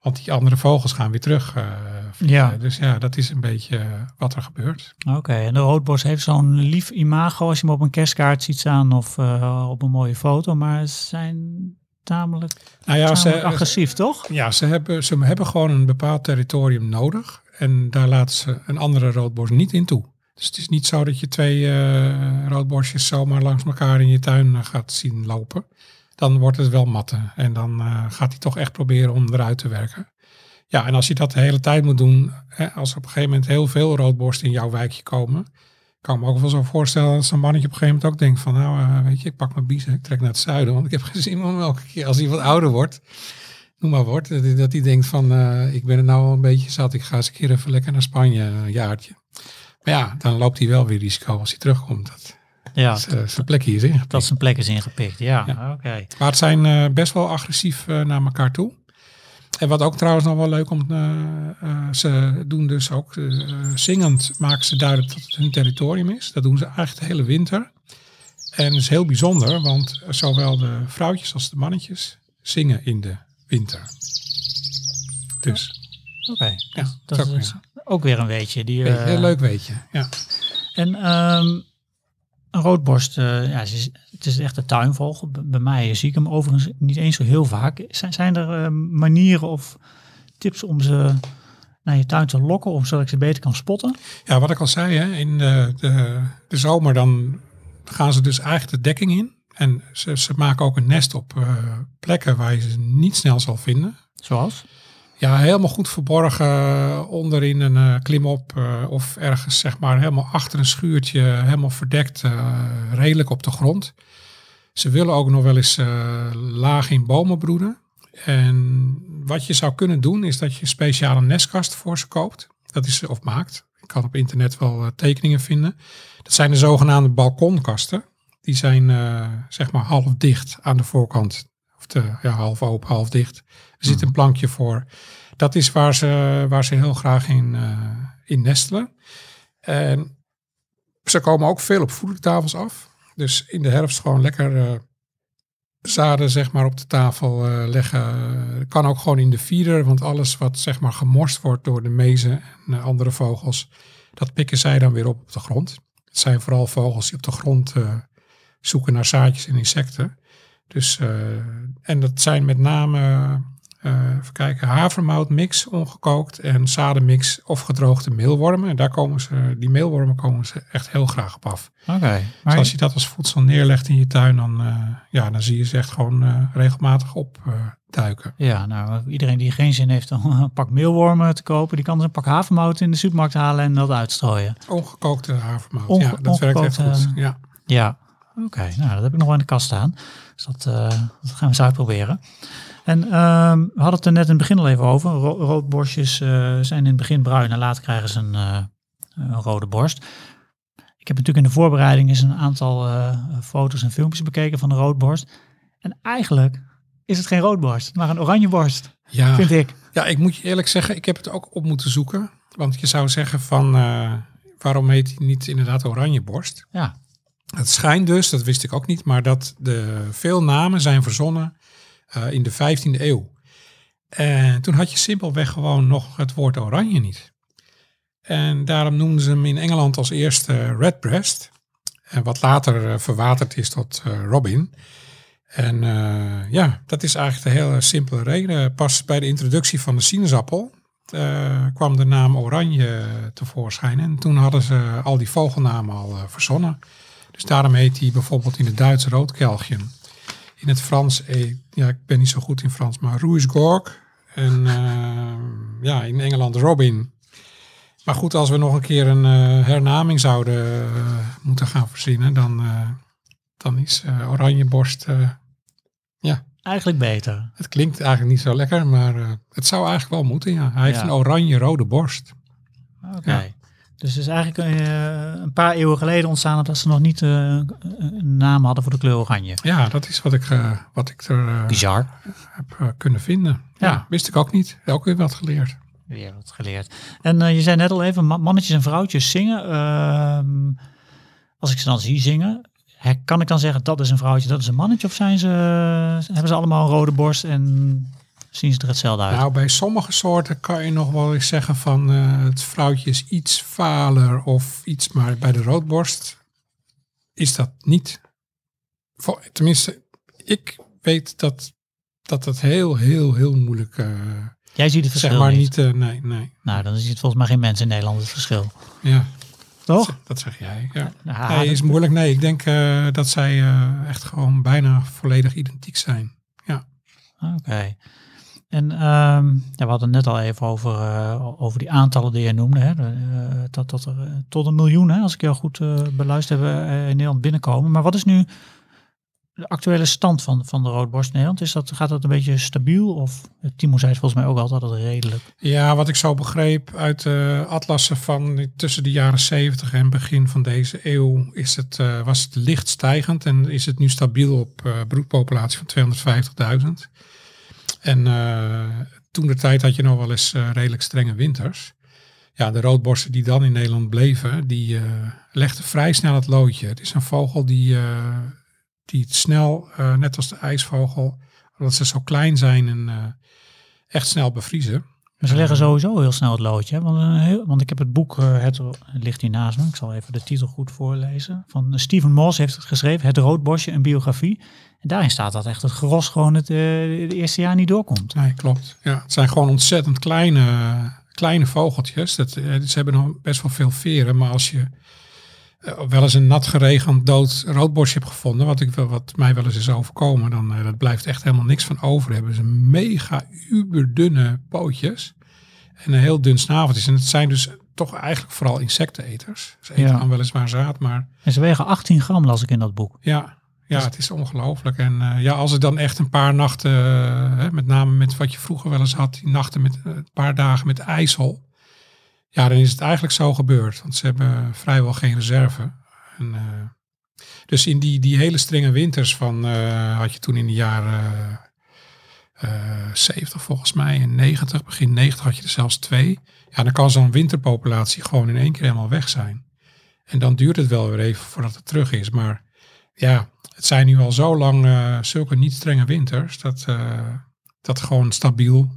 Want die andere vogels gaan weer terug. eh. Ja. Dus ja, dat is een beetje eh, wat er gebeurt. Oké, en de roodborst heeft zo'n lief imago als je hem op een kerstkaart ziet staan of eh, op een mooie foto. Maar ze zijn tamelijk, Nou ja, tamelijk ze, agressief, toch? Ja, ze hebben, ze hebben gewoon een bepaald territorium nodig. En daar laten ze een andere roodborst niet in toe. Dus het is niet zo dat je twee roodborstjes zomaar langs elkaar in je tuin gaat zien lopen. Dan wordt het wel matten. En dan eh, gaat hij toch echt proberen om eruit te werken. Ja, en als je dat de hele tijd moet doen, hè, als er op een gegeven moment heel veel roodborsten in jouw wijkje komen, kan ik me ook wel zo voorstellen dat zo'n mannetje op een gegeven moment ook denkt van, nou eh, weet je, ik pak mijn biezen, ik trek naar het zuiden, want ik heb geen zin om elke keer als hij wat ouder wordt, noem maar wordt, dat hij- denkt van, eh, ik ben er nou een beetje zat, ik ga eens een keer even lekker naar Spanje, een jaartje. Maar ja, dan loopt hij wel weer risico als hij terugkomt. Dat Ja, zijn zijn plek hier is ingepikt. dat zijn plek is ingepikt. Ja, Ja. oké. Maar het zijn eh, best wel agressief eh, naar elkaar toe. En wat ook trouwens nog wel leuk om, eh, eh, ze doen dus ook eh, zingend maken ze duidelijk dat het hun territorium is. Dat doen ze eigenlijk de hele winter. En dat is heel bijzonder, want zowel de vrouwtjes als de mannetjes zingen in de winter. Dus Oké, ja, dat dat is ook ook weer een weetje. Die, eh, heel leuk weet je. Ja. En ehm, een roodborst, eh, ja, het is echt een tuinvogel. Bij mij zie ik hem overigens niet eens zo heel vaak. Zijn, zijn er eh, manieren of tips om ze naar je tuin te lokken, of zodat ik ze beter kan spotten? Ja, wat ik al zei, hè, in de, de, de zomer dan gaan ze dus eigenlijk de dekking in. En ze, ze maken ook een nest op eh, plekken waar je ze niet snel zal vinden. Zoals? Ja, helemaal goed verborgen eh, onderin een eh, klimop eh, of ergens zeg maar helemaal achter een schuurtje, helemaal verdekt, redelijk op de grond. Ze willen ook nog wel eens laag in bomen broeden. En wat je zou kunnen doen is dat je een speciale nestkast voor ze koopt. Dat is of maakt. Ik kan op internet wel tekeningen vinden. Dat zijn de zogenaamde balkonkasten. Die zijn zeg maar half dicht aan de voorkant. De, ja, half open, half dicht. Er zit een plankje voor. Dat is waar ze, waar ze heel graag in, eh, in nestelen. En ze komen ook veel op voedertafels af. Dus in de herfst gewoon lekker eh, zaden zeg maar, op de tafel eh, leggen. Eh, kan ook gewoon in de feeder. Want alles wat zeg maar, gemorst wordt door de mezen en eh, andere vogels. Dat pikken zij dan weer op op de grond. Het zijn vooral vogels die op de grond eh, zoeken naar zaadjes en insecten. Dus, eh, en dat zijn met name, eh even kijken, havermoutmix ongekookt en zadenmix of gedroogde meelwormen. En daar komen ze, die meelwormen komen ze echt heel graag op af. Oké. Dus Maar als je dat als voedsel neerlegt in je tuin, dan, eh, ja, dan zie je ze echt gewoon regelmatig opduiken. ja, nou, iedereen die geen zin heeft om een pak meelwormen te kopen, die kan dus een pak havermout in de supermarkt halen en dat uitstrooien. Ongekookte havermout, Onge- ja, dat werkt echt goed. Ja. Ja, oké. Nou, dat heb ik nog wel in de kast staan. Dus dat, eh, dat gaan we eens uitproberen. En ehm, we hadden het er net in het begin al even over. Ro roodborstjes eh, zijn in het begin bruin en later krijgen ze een, eh, een rode borst. Ik heb natuurlijk in de voorbereiding eens een aantal foto's en filmpjes bekeken van de roodborst. En eigenlijk is het geen roodborst, maar een oranje borst, Ja, vind ik. ja, ik moet je eerlijk zeggen, ik heb het ook op moeten zoeken. Want je zou zeggen van, waarom heet hij niet inderdaad oranje borst? Ja, Het schijnt dus, dat wist ik ook niet, maar dat de veel namen zijn verzonnen eh, in de 15e eeuw. En toen had je simpelweg gewoon nog het woord oranje niet. En daarom noemden ze hem in Engeland als eerste Redbreast. En wat later eh, verwaterd is tot eh, Robin. En eh, ja, dat is eigenlijk de hele simpele reden. Pas bij de introductie van de sinaasappel eh, kwam de naam oranje tevoorschijn. En toen hadden ze al die vogelnamen al eh, verzonnen. Dus daarom heet hij bijvoorbeeld in het Duits roodkelgjen. In het Frans, eh, ja, ik ben niet zo goed in Frans, maar Rouge-Gorg. En eh, ja, in Engeland Robin. Maar goed, als we nog een keer een eh, hernaming zouden moeten gaan verzinnen, dan, dan is oranjeborst, ja, eigenlijk beter. het klinkt eigenlijk niet zo lekker, maar het zou eigenlijk wel moeten, ja. Hij heeft een oranje-rode borst. Oké. Ja. Dus het is eigenlijk eh, een paar eeuwen geleden ontstaan dat ze nog niet eh, een naam hadden voor de kleur oranje. Ja, dat is wat ik, eh, wat ik er eh, Bizar. heb kunnen vinden. Ja. Ja. wist ik ook niet. Ook weer wat geleerd. Weer wat geleerd. En je zei net al even, ma- mannetjes en vrouwtjes zingen. Ehm, als ik ze dan zie zingen, kan ik dan zeggen dat is een vrouwtje, dat is een mannetje? Of zijn ze, hebben ze allemaal een rode borst en zien ze er hetzelfde uit? Nou, bij sommige soorten kan je nog wel eens zeggen van eh, het vrouwtje is iets valer of iets, maar bij de roodborst is dat niet. Voor, tenminste, ik weet dat dat het heel, heel, heel moeilijk, eh, Jij ziet het verschil zeg maar niet. eh, nee, nee, Nou, dan is het volgens mij geen mens in Nederland het verschil. ja, Toch? dat zeg jij. Ja. Nou, Nee, is moeilijk. Nee, ik denk dat zij echt gewoon bijna volledig identiek zijn. Ja. Oké. En ehm, ja, we hadden net al even over, eh, over die aantallen die je noemde. Hè? Eh, dat, dat er eh, tot een miljoen, hè, als ik jou goed eh beluisterd heb, in Nederland binnenkomen. Maar wat is nu de actuele stand van, van de roodborst in Nederland? Is dat, gaat dat een beetje stabiel? Of Timo zei het volgens mij ook altijd dat redelijk. Ja, wat ik zo begreep uit de atlassen van tussen de jaren 70 en begin van deze eeuw is het, was het licht stijgend en is het nu stabiel op broedpopulatie van 250.000. En eh, toen de tijd had je nog wel eens eh, redelijk strenge winters. Ja, de roodborsten die dan in Nederland bleven, die eh, legden vrij snel het loodje. Het is een vogel die, die het snel, net als de ijsvogel, omdat ze zo klein zijn en echt snel bevriezen. Maar ze leggen sowieso heel snel het loodje. Want, heel, want ik heb het boek, eh, het, ligt hier naast me. Ik zal even de titel goed voorlezen. Van Stephen Moss heeft het geschreven. Het roodborstje, een biografie. En daarin staat dat echt het gros gewoon het, eh, het eerste jaar niet doorkomt. Nee, klopt. Ja, het zijn gewoon ontzettend kleine, kleine vogeltjes. Dat, eh, ze hebben nog best wel veel veren, maar als je eh, wel eens een nat geregend dood roodborstje hebt gevonden, wat, ik, wel- wat mij wel eens is overkomen, dan eh, dat blijft echt helemaal niks van over. Hebben ze mega uberdunne pootjes en een heel dun snaveltjes. En het zijn dus toch eigenlijk vooral insecteneters. Ze eten Ja. dan weliswaar zaad, maar En ze wegen 18 gram, las ik in dat boek. ja, ja het is ongelooflijk. En eh, ja, als het dan echt een paar nachten, hè, met name met wat je vroeger wel eens had, die nachten met een paar dagen met ijsel. Ja, dan is het eigenlijk zo gebeurd. Want ze hebben vrijwel geen reserve. En, eh, dus in die, die hele strenge winters van, eh, had je toen in de jaren eh 70 volgens mij en 90, begin 90 had je er zelfs twee. Ja, dan kan zo'n winterpopulatie gewoon in één keer helemaal weg zijn. En dan duurt het wel weer even voordat het terug is. Maar ja, het zijn nu al zo lang zulke niet strenge winters dat, dat gewoon stabiel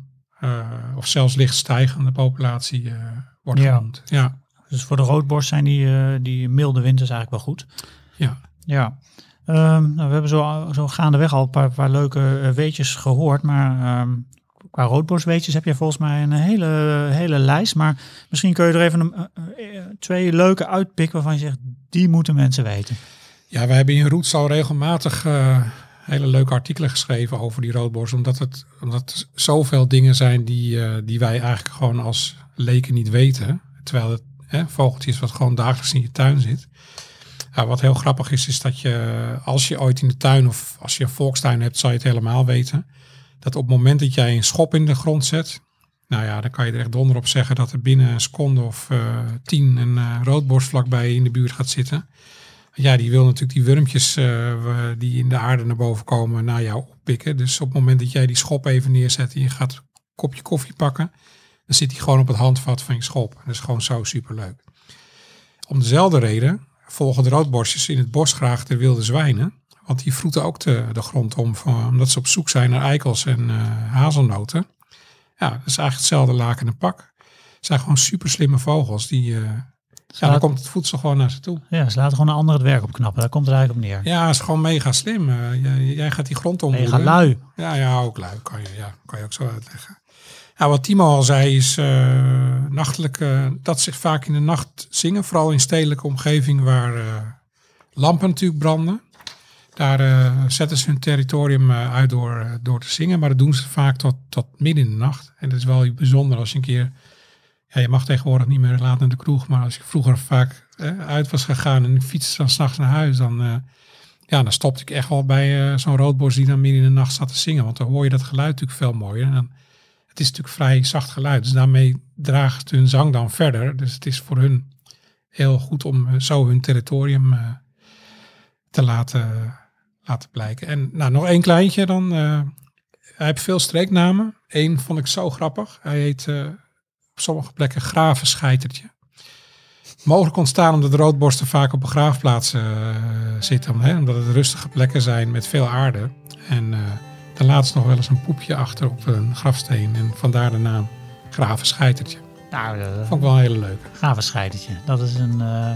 of zelfs licht stijgende populatie wordt Ja. genoemd. Ja, Dus voor de roodborst zijn die, eh, die milde winters eigenlijk wel goed. ja. Ja. Ehm, nou, we hebben zo, zo gaandeweg al een paar, paar leuke eh, weetjes gehoord. Maar ehm, qua roodborstweetjes heb je volgens mij een hele, hele lijst. Maar misschien kun je er even een, eh, twee leuke uitpikken waarvan je zegt, die moeten mensen weten. Ja, we hebben in Roots al regelmatig eh, hele leuke artikelen geschreven over die roodborst. Omdat het omdat er zoveel dingen zijn die, eh, die wij eigenlijk gewoon als leken niet weten. Terwijl het hè, vogeltje is wat gewoon dagelijks in je tuin zit. Ja, wat heel grappig is, is dat je als je ooit in de tuin of als je een volkstuin hebt, zal je het helemaal weten. dat op het moment dat jij een schop in de grond zet, nou ja, dan kan je er echt donder op zeggen dat er binnen een seconde of eh, tien een uh, roodborst vlakbij in de buurt gaat zitten. Ja, die wil natuurlijk die wurmpjes eh, die in de aarde naar boven komen naar jou oppikken. Dus op het moment dat jij die schop even neerzet en je gaat een kopje koffie pakken, dan zit hij gewoon op het handvat van je schop. Dat is gewoon zo superleuk. Om dezelfde reden volgen de roodborstjes in het bos graag de wilde zwijnen. Want die vroeten ook de, de grond om, van, omdat ze op zoek zijn naar eikels en uh, hazelnoten. Ja, dat is eigenlijk hetzelfde laken en pak. Het zijn gewoon super slimme vogels. Die, uh, ja, dan komt het voedsel gewoon naar ze toe. Ja, ze laten gewoon een ander het werk opknappen. Daar komt het eigenlijk op neer. Ja, het is gewoon mega slim. Uh, jij, jij, gaat die grond omvoeren. Mega lui. Ja, ja, ook lui. Kan je, ja, kan je ook zo uitleggen. Wat Timo al zei is uh, nachtelijk, uh, dat ze vaak in de nacht zingen. Vooral in stedelijke omgeving waar uh, lampen natuurlijk branden. Daar zetten ze hun territorium uit door, door te zingen. Maar dat doen ze vaak tot, tot midden in de nacht. En dat is wel bijzonder als je een keer... Ja, je mag tegenwoordig niet meer laat naar de kroeg. Maar als je vroeger vaak uit was gegaan en fietste dan s'nachts naar huis... dan, ja, dan stopte ik echt wel bij zo'n roodborst die dan midden in de nacht zat te zingen. Want dan hoor je dat geluid natuurlijk veel mooier. En dan, het is natuurlijk vrij zacht geluid. Dus daarmee draagt hun zang dan verder. Dus het is voor hun heel goed om zo hun territorium uh, te laten, laten blijken. En nou, nog één kleintje dan. Uh, hij heeft veel streeknamen. Eén vond ik zo grappig. Hij heet op sommige plekken gravenscheitertje. Mogelijk ontstaan omdat de roodborsten vaak op begraafplaatsen zitten. Hè? Omdat het rustige plekken zijn met veel aarde. En dan laat ze nog wel eens een poepje achter op een grafsteen. En vandaar de naam Gravenscheitertje. Nou, uh, Vond ik wel een hele leuke. Gravenscheitertje. Dat is een uh,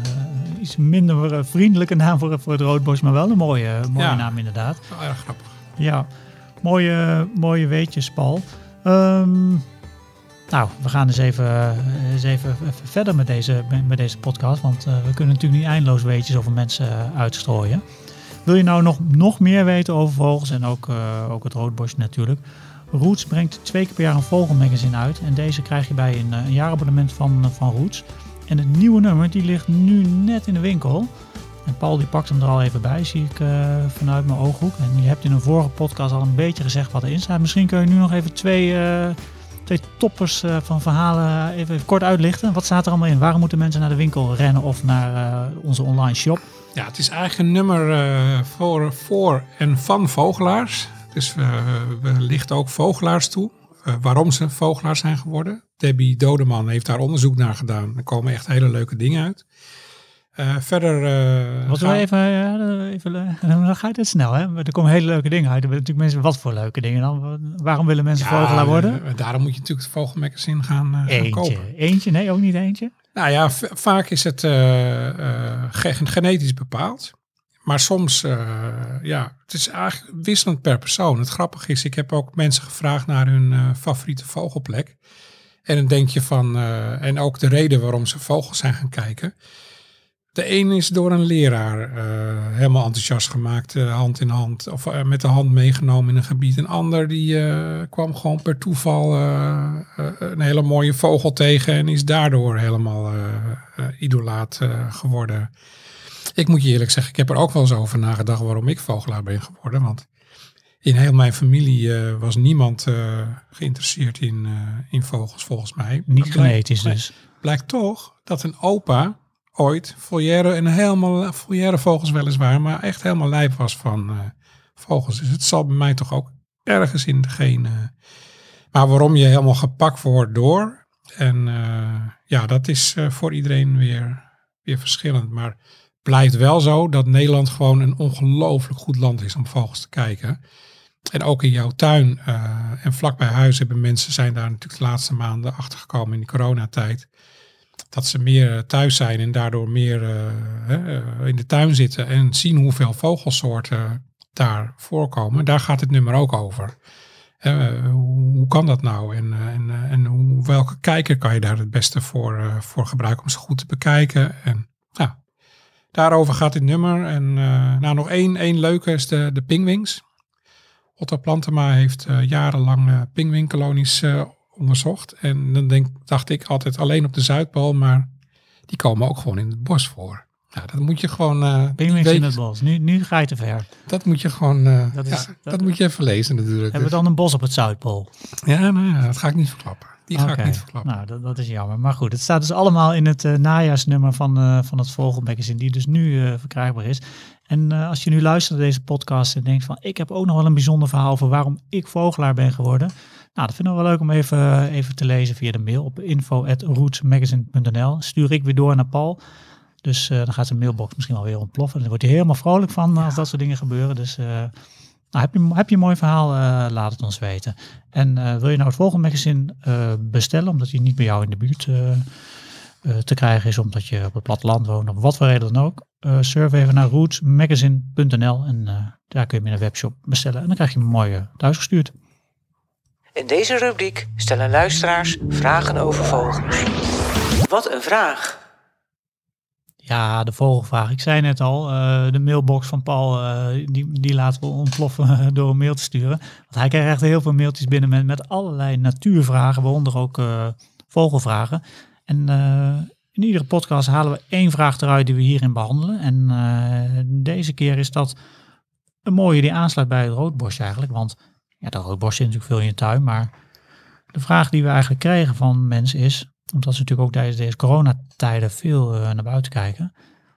iets minder vriendelijke naam voor, voor het roodbos, maar wel een mooie, mooie Ja. naam inderdaad. Wel erg grappig. Ja, mooie, mooie weetjes, Paul. Ehm, nou, we gaan eens even, eens even, verder met deze, met deze podcast. Want uh, we kunnen natuurlijk niet eindeloos weetjes over mensen uitstrooien. Wil je nou nog, nog meer weten over vogels en ook, uh, ook het roodbos natuurlijk? Roots brengt twee keer per jaar een vogelmagazine uit. En deze krijg je bij een, een jaarabonnement van, van Roots. En het nieuwe nummer die ligt nu net in de winkel. En Paul die pakt hem er al even bij, zie ik vanuit mijn ooghoek. En je hebt in een vorige podcast al een beetje gezegd wat erin staat. Misschien kun je nu nog even twee, twee toppers van verhalen even, even, kort uitlichten. Wat staat er allemaal in? Waarom moeten mensen naar de winkel rennen of naar onze online shop? Ja, het is eigenlijk een nummer uh, voor, voor en van vogelaars. Dus uh, we lichten ook vogelaars toe. Uh, waarom ze vogelaars zijn geworden. Debbie Dodeman heeft daar onderzoek naar gedaan. Er komen echt hele leuke dingen uit. Uh, verder. Wat gaan... even, ja, even, dan ga je het snel, hè? Er komen hele leuke dingen uit. Er natuurlijk mensen wat voor leuke dingen dan. Waarom willen mensen ja, vogelaar worden? daarom moet je natuurlijk het vogelmagazine gaan, gaan eentje. kopen. Eentje, nee, ook niet eentje. Nou ja, vaak is het uh, uh, genetisch bepaald. Maar soms, uh, ja, het is eigenlijk wisselend per persoon. Het grappige is, ik heb ook mensen gevraagd naar hun favoriete vogelplek. En dan denk je van, en ook de reden waarom ze vogels zijn gaan kijken. De een is door een leraar helemaal enthousiast gemaakt, hand in hand, of met de hand meegenomen in een gebied. Een ander die kwam gewoon per toeval een hele mooie vogel tegen en is daardoor helemaal idolaat geworden. Ik moet je eerlijk zeggen, ik heb er ook wel eens over nagedacht waarom ik vogelaar ben geworden. Want in heel mijn familie was niemand geïnteresseerd in, in vogels, volgens mij. Niet genetisch dus. Blijkt toch dat een opa ooit volière en helemaal volière vogels weliswaar, maar echt helemaal lijp was van vogels. Dus het zal bij mij toch ook ergens in de genen. Maar waarom je helemaal gepakt wordt door. En ja, dat is voor iedereen weer, weer verschillend. Maar blijft wel zo dat Nederland gewoon een ongelooflijk goed land is om vogels te kijken. En ook in jouw tuin en vlak bij huis hebben mensen zijn daar natuurlijk de laatste maanden achter gekomen in de coronatijd. Dat ze meer thuis zijn en daardoor meer uh, in de tuin zitten en zien hoeveel vogelsoorten daar voorkomen. Daar gaat het nummer ook over. Hoe kan dat nou? En, en, en hoe, welke kijker kan je daar het beste voor, voor gebruiken om ze goed te bekijken? En nou, Daarover gaat dit nummer. En nou, nog één, één leuke is de, de pingwings. Otto Plantema heeft jarenlang pingwingkolonies onderzocht. En dan denk, dacht ik altijd alleen op de Zuidpool, maar die komen ook gewoon in het bos voor. Ja, dat moet je gewoon. eh, Pinguïns in het bos. Nu, nu ga je te ver. dat moet je gewoon. eh, Dat ja, is- dat, dat- moet je even lezen natuurlijk. Hebben we Dus- dan een bos op het Zuidpool? Ja, nou ja, dat ga ik niet verklappen. Die ga ik niet verklappen. Nou, dat, dat is jammer. Maar goed, het staat dus allemaal in het eh, najaarsnummer van, van het Vogelmagazine, die dus nu verkrijgbaar is. En als je nu luistert naar deze podcast en denkt van, ik heb ook nog wel een bijzonder verhaal over waarom ik vogelaar ben geworden. Nou, dat vinden we wel leuk om even, even te lezen via de mail op info.rootsmagazine.nl. Stuur ik weer door naar Paul. Dus eh, dan gaat zijn mailbox misschien wel weer ontploffen. Dan wordt hij helemaal vrolijk van als dat soort dingen gebeuren. Dus eh, nou, heb, je, heb je een mooi verhaal, eh, laat het ons weten. En eh, wil je nou het volgende magazine eh, bestellen, omdat hij niet bij jou in de buurt eh, eh, te krijgen is, omdat je op het platteland woont, of wat voor reden dan ook, eh surf even naar rootsmagazine.nl en eh, daar kun je hem in een webshop bestellen. En dan krijg je hem mooi eh, thuisgestuurd. In deze rubriek stellen luisteraars vragen over vogels. Wat een vraag! Ja, de vogelvraag. Ik zei net al, eh, de mailbox van Paul, eh, die, die laten we ontploffen (laughs) door een mail te sturen. Want hij krijgt echt heel veel mailtjes binnen met, met allerlei natuurvragen, waaronder ook eh, vogelvragen. En in iedere podcast halen we één vraag eruit die we hierin behandelen. En deze keer is dat een mooie die aansluit bij het roodborst eigenlijk. Want ja, de roodborst zit natuurlijk veel in je tuin, maar de vraag die we eigenlijk krijgen van mensen is, omdat ze natuurlijk ook tijdens deze coronatijden veel eh, naar buiten kijken.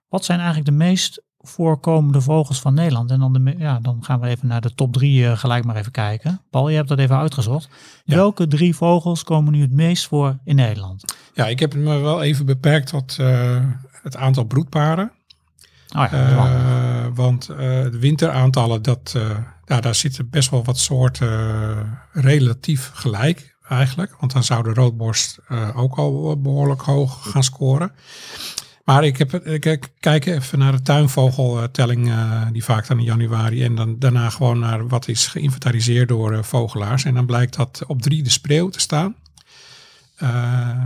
Wat zijn eigenlijk de meest voorkomende vogels van Nederland? En dan, de, ja, dan gaan we even naar de top drie eh, gelijk maar even kijken. Paul, je hebt dat even uitgezocht. Ja. Welke drie vogels komen nu het meest voor in Nederland? Ja, ik heb me wel even beperkt tot eh, het aantal broedparen. Oh ja. Eh, want de winteraantallen, dat, ja, daar zitten best wel wat soorten eh, relatief gelijk eigenlijk. Want dan zou de roodborst eh, ook al behoorlijk hoog gaan scoren. Maar ik, heb, ik kijk even naar de tuinvogeltelling eh, die vaak dan in januari. En dan daarna gewoon naar wat is geïnventariseerd door vogelaars. En dan blijkt dat op drie de spreeuw te staan.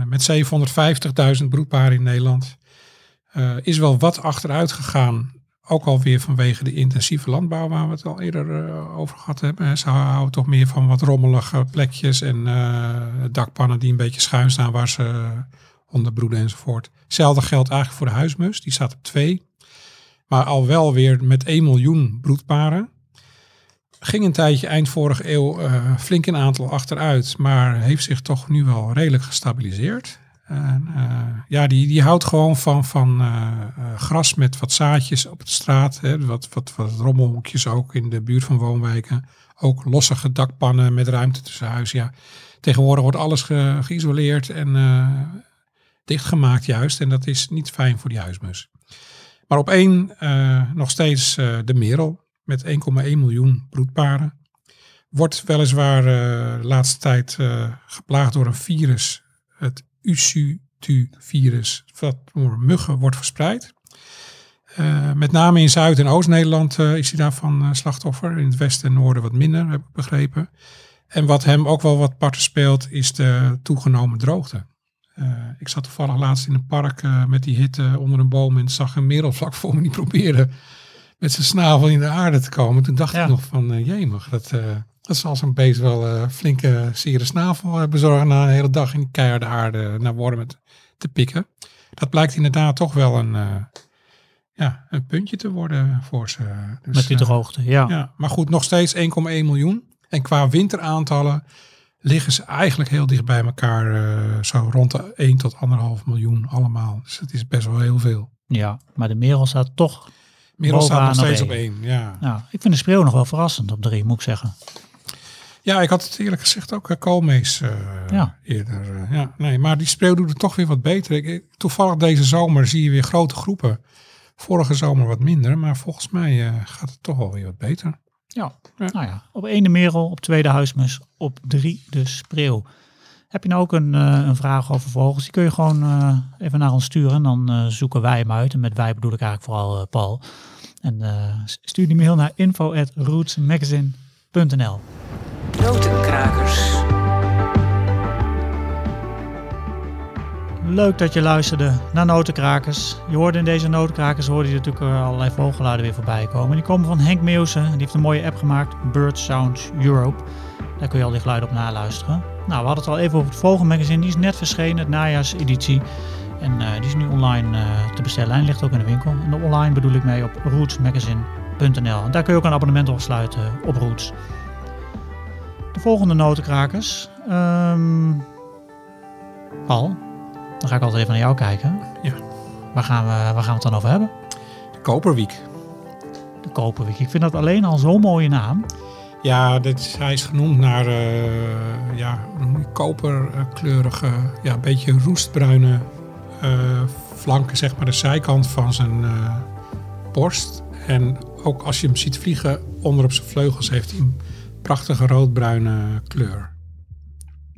Met 750.000 broedparen in Nederland. Is wel wat achteruit gegaan. Ook alweer vanwege de intensieve landbouw waar we het al eerder eh, over gehad hebben. Ze houden toch meer van wat rommelige plekjes en eh, dakpannen die een beetje schuin staan waar ze eh, onderbroeden enzovoort. Hetzelfde geldt eigenlijk voor de huismus. Die staat op 2. Maar al wel weer met 1 miljoen broedparen. Ging een tijdje eind vorige eeuw flink in aantal achteruit. Maar heeft zich toch nu wel redelijk gestabiliseerd. En, eh, ja, die, die houdt gewoon van, van eh, eh, gras met wat zaadjes op de straat. Hè, wat, wat, wat rommelhoekjes ook in de buurt van woonwijken. Ook lossige dakpannen met ruimte tussen huizen. Ja, tegenwoordig wordt alles ge- geïsoleerd en dichtgemaakt juist. En dat is niet fijn voor die huismus. Maar op één nog steeds de merel met 1,1 miljoen broedparen. Wordt weliswaar de laatste tijd geplaagd door een virus. Het UCT-virus. Wat door muggen wordt verspreid. Eh, met name in Zuid- en Oost-Nederland eh, is hij daarvan eh, slachtoffer. In het westen en noorden wat minder, heb ik begrepen. En wat hem ook wel wat parten speelt, is de toegenomen droogte. Ik zat toevallig laatst in een park met die hitte onder een boom en zag een merel vlak voor me die probeerde met zijn snavel in de aarde te komen. Toen dacht Ja. ik nog van, jemig, dat, dat zal zo'n beest wel eh, flinke zere snavel eh, bezorgen na een hele dag in die keiharde aarde naar wormen te, pikken. Dat blijkt inderdaad toch wel een, eh, ja, een puntje te worden voor ze. Dus, Met die droogte, ja. ja, maar goed, nog steeds 1,1 miljoen. En qua winteraantallen liggen ze eigenlijk heel dicht bij elkaar. zo rond de 1 tot 1,5 miljoen allemaal. Dus het is best wel heel veel. Ja, maar de merel staat toch... Merel staat nog steeds op één. 1. Ja. Nou, ik vind de spreeuw nog wel verrassend op drie, moet ik zeggen. Ja, ik had het eerlijk gezegd ook uh, koolmees eh, Ja. eerder. eh, ja, nee, maar die spreeuw doet het toch weer wat beter. Ik, toevallig deze zomer zie je weer grote groepen. Vorige zomer wat minder, maar volgens mij eh, gaat het toch wel weer wat beter. Ja. Ja. Nou ja, op één de merel, op twee de huismus, op drie de spreeuw. Heb je nou ook een, eh, een vraag over vogels? Die kun je gewoon eh, even naar ons sturen. En dan eh, zoeken wij hem uit. En met wij bedoel ik eigenlijk vooral eh, Paul. En eh, stuur die mail naar info.rootsmagazine.nl Notenkrakers. Leuk dat je luisterde naar Notenkrakers. Je hoorde in deze Notenkrakers hoorde je natuurlijk eh, allerlei vogelgeluiden weer voorbij komen. Die komen van Henk Meeuwsen. Die heeft een mooie app gemaakt, Bird Sounds Europe. Daar kun je al die geluiden op naluisteren. Nou, we hadden het al even over het Vogelmagazine. Die is net verschenen, het najaarseditie. En eh, die is nu online eh, te bestellen en ligt ook in de winkel. En online bedoel ik mee op rootsmagazine.nl. En daar kun je ook een abonnement op sluiten op Roots. De volgende notenkrakers. Ehm Paul, dan ga ik altijd even naar jou kijken. Ja. Waar gaan, we, waar gaan we het dan over hebben? De Koperwiek. De Koperwiek. Ik vind dat alleen al zo'n mooie naam. Ja, dit is, hij is genoemd naar eh, ja, koperkleurige, ja, een beetje roestbruine eh, flanken, zeg maar, de zijkant van zijn eh, borst. En ook als je hem ziet vliegen, onder op zijn vleugels heeft hij prachtige roodbruine kleur.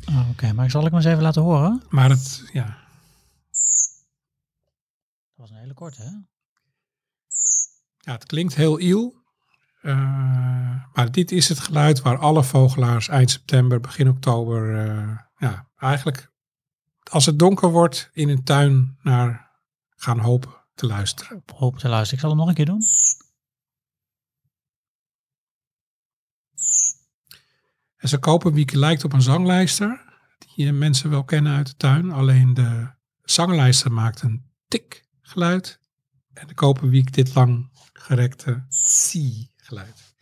Oh, Oké, maar ik zal ik hem eens even laten horen. Maar het, ja, Dat was een hele korte, hè? ja, het klinkt heel iel. Eh, maar dit is het geluid waar alle vogelaars eind september, begin oktober, eh, ja, eigenlijk als het donker wordt in een tuin naar gaan hopen te luisteren. Op hoop te luisteren. Ik zal hem nog een keer doen. En zijn koperwiek lijkt op een zanglijster, die eh, mensen wel kennen uit de tuin. Alleen de zanglijster maakt een tik geluid en de koperwiek dit lang gerekte tsie geluid.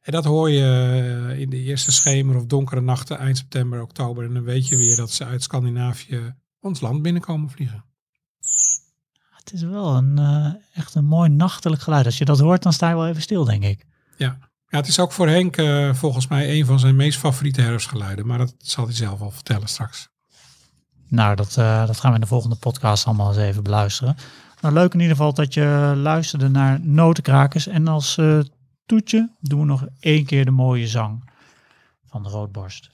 En dat hoor je eh, in de eerste schemer of donkere nachten eind september, oktober. En dan weet je weer dat ze uit Scandinavië ons land binnenkomen vliegen. Het is wel een, eh, echt een mooi nachtelijk geluid. Als je dat hoort, dan sta je wel even stil, denk ik. Ja, ja het is ook voor Henk eh, volgens mij een van zijn meest favoriete herfstgeluiden. Maar dat zal hij zelf wel vertellen straks. Nou, dat, eh, dat gaan we in de volgende podcast allemaal eens even beluisteren. Nou, leuk in ieder geval dat je luisterde naar Notenkrakers. En als eh, toetje doen we nog één keer de mooie zang van de roodborst.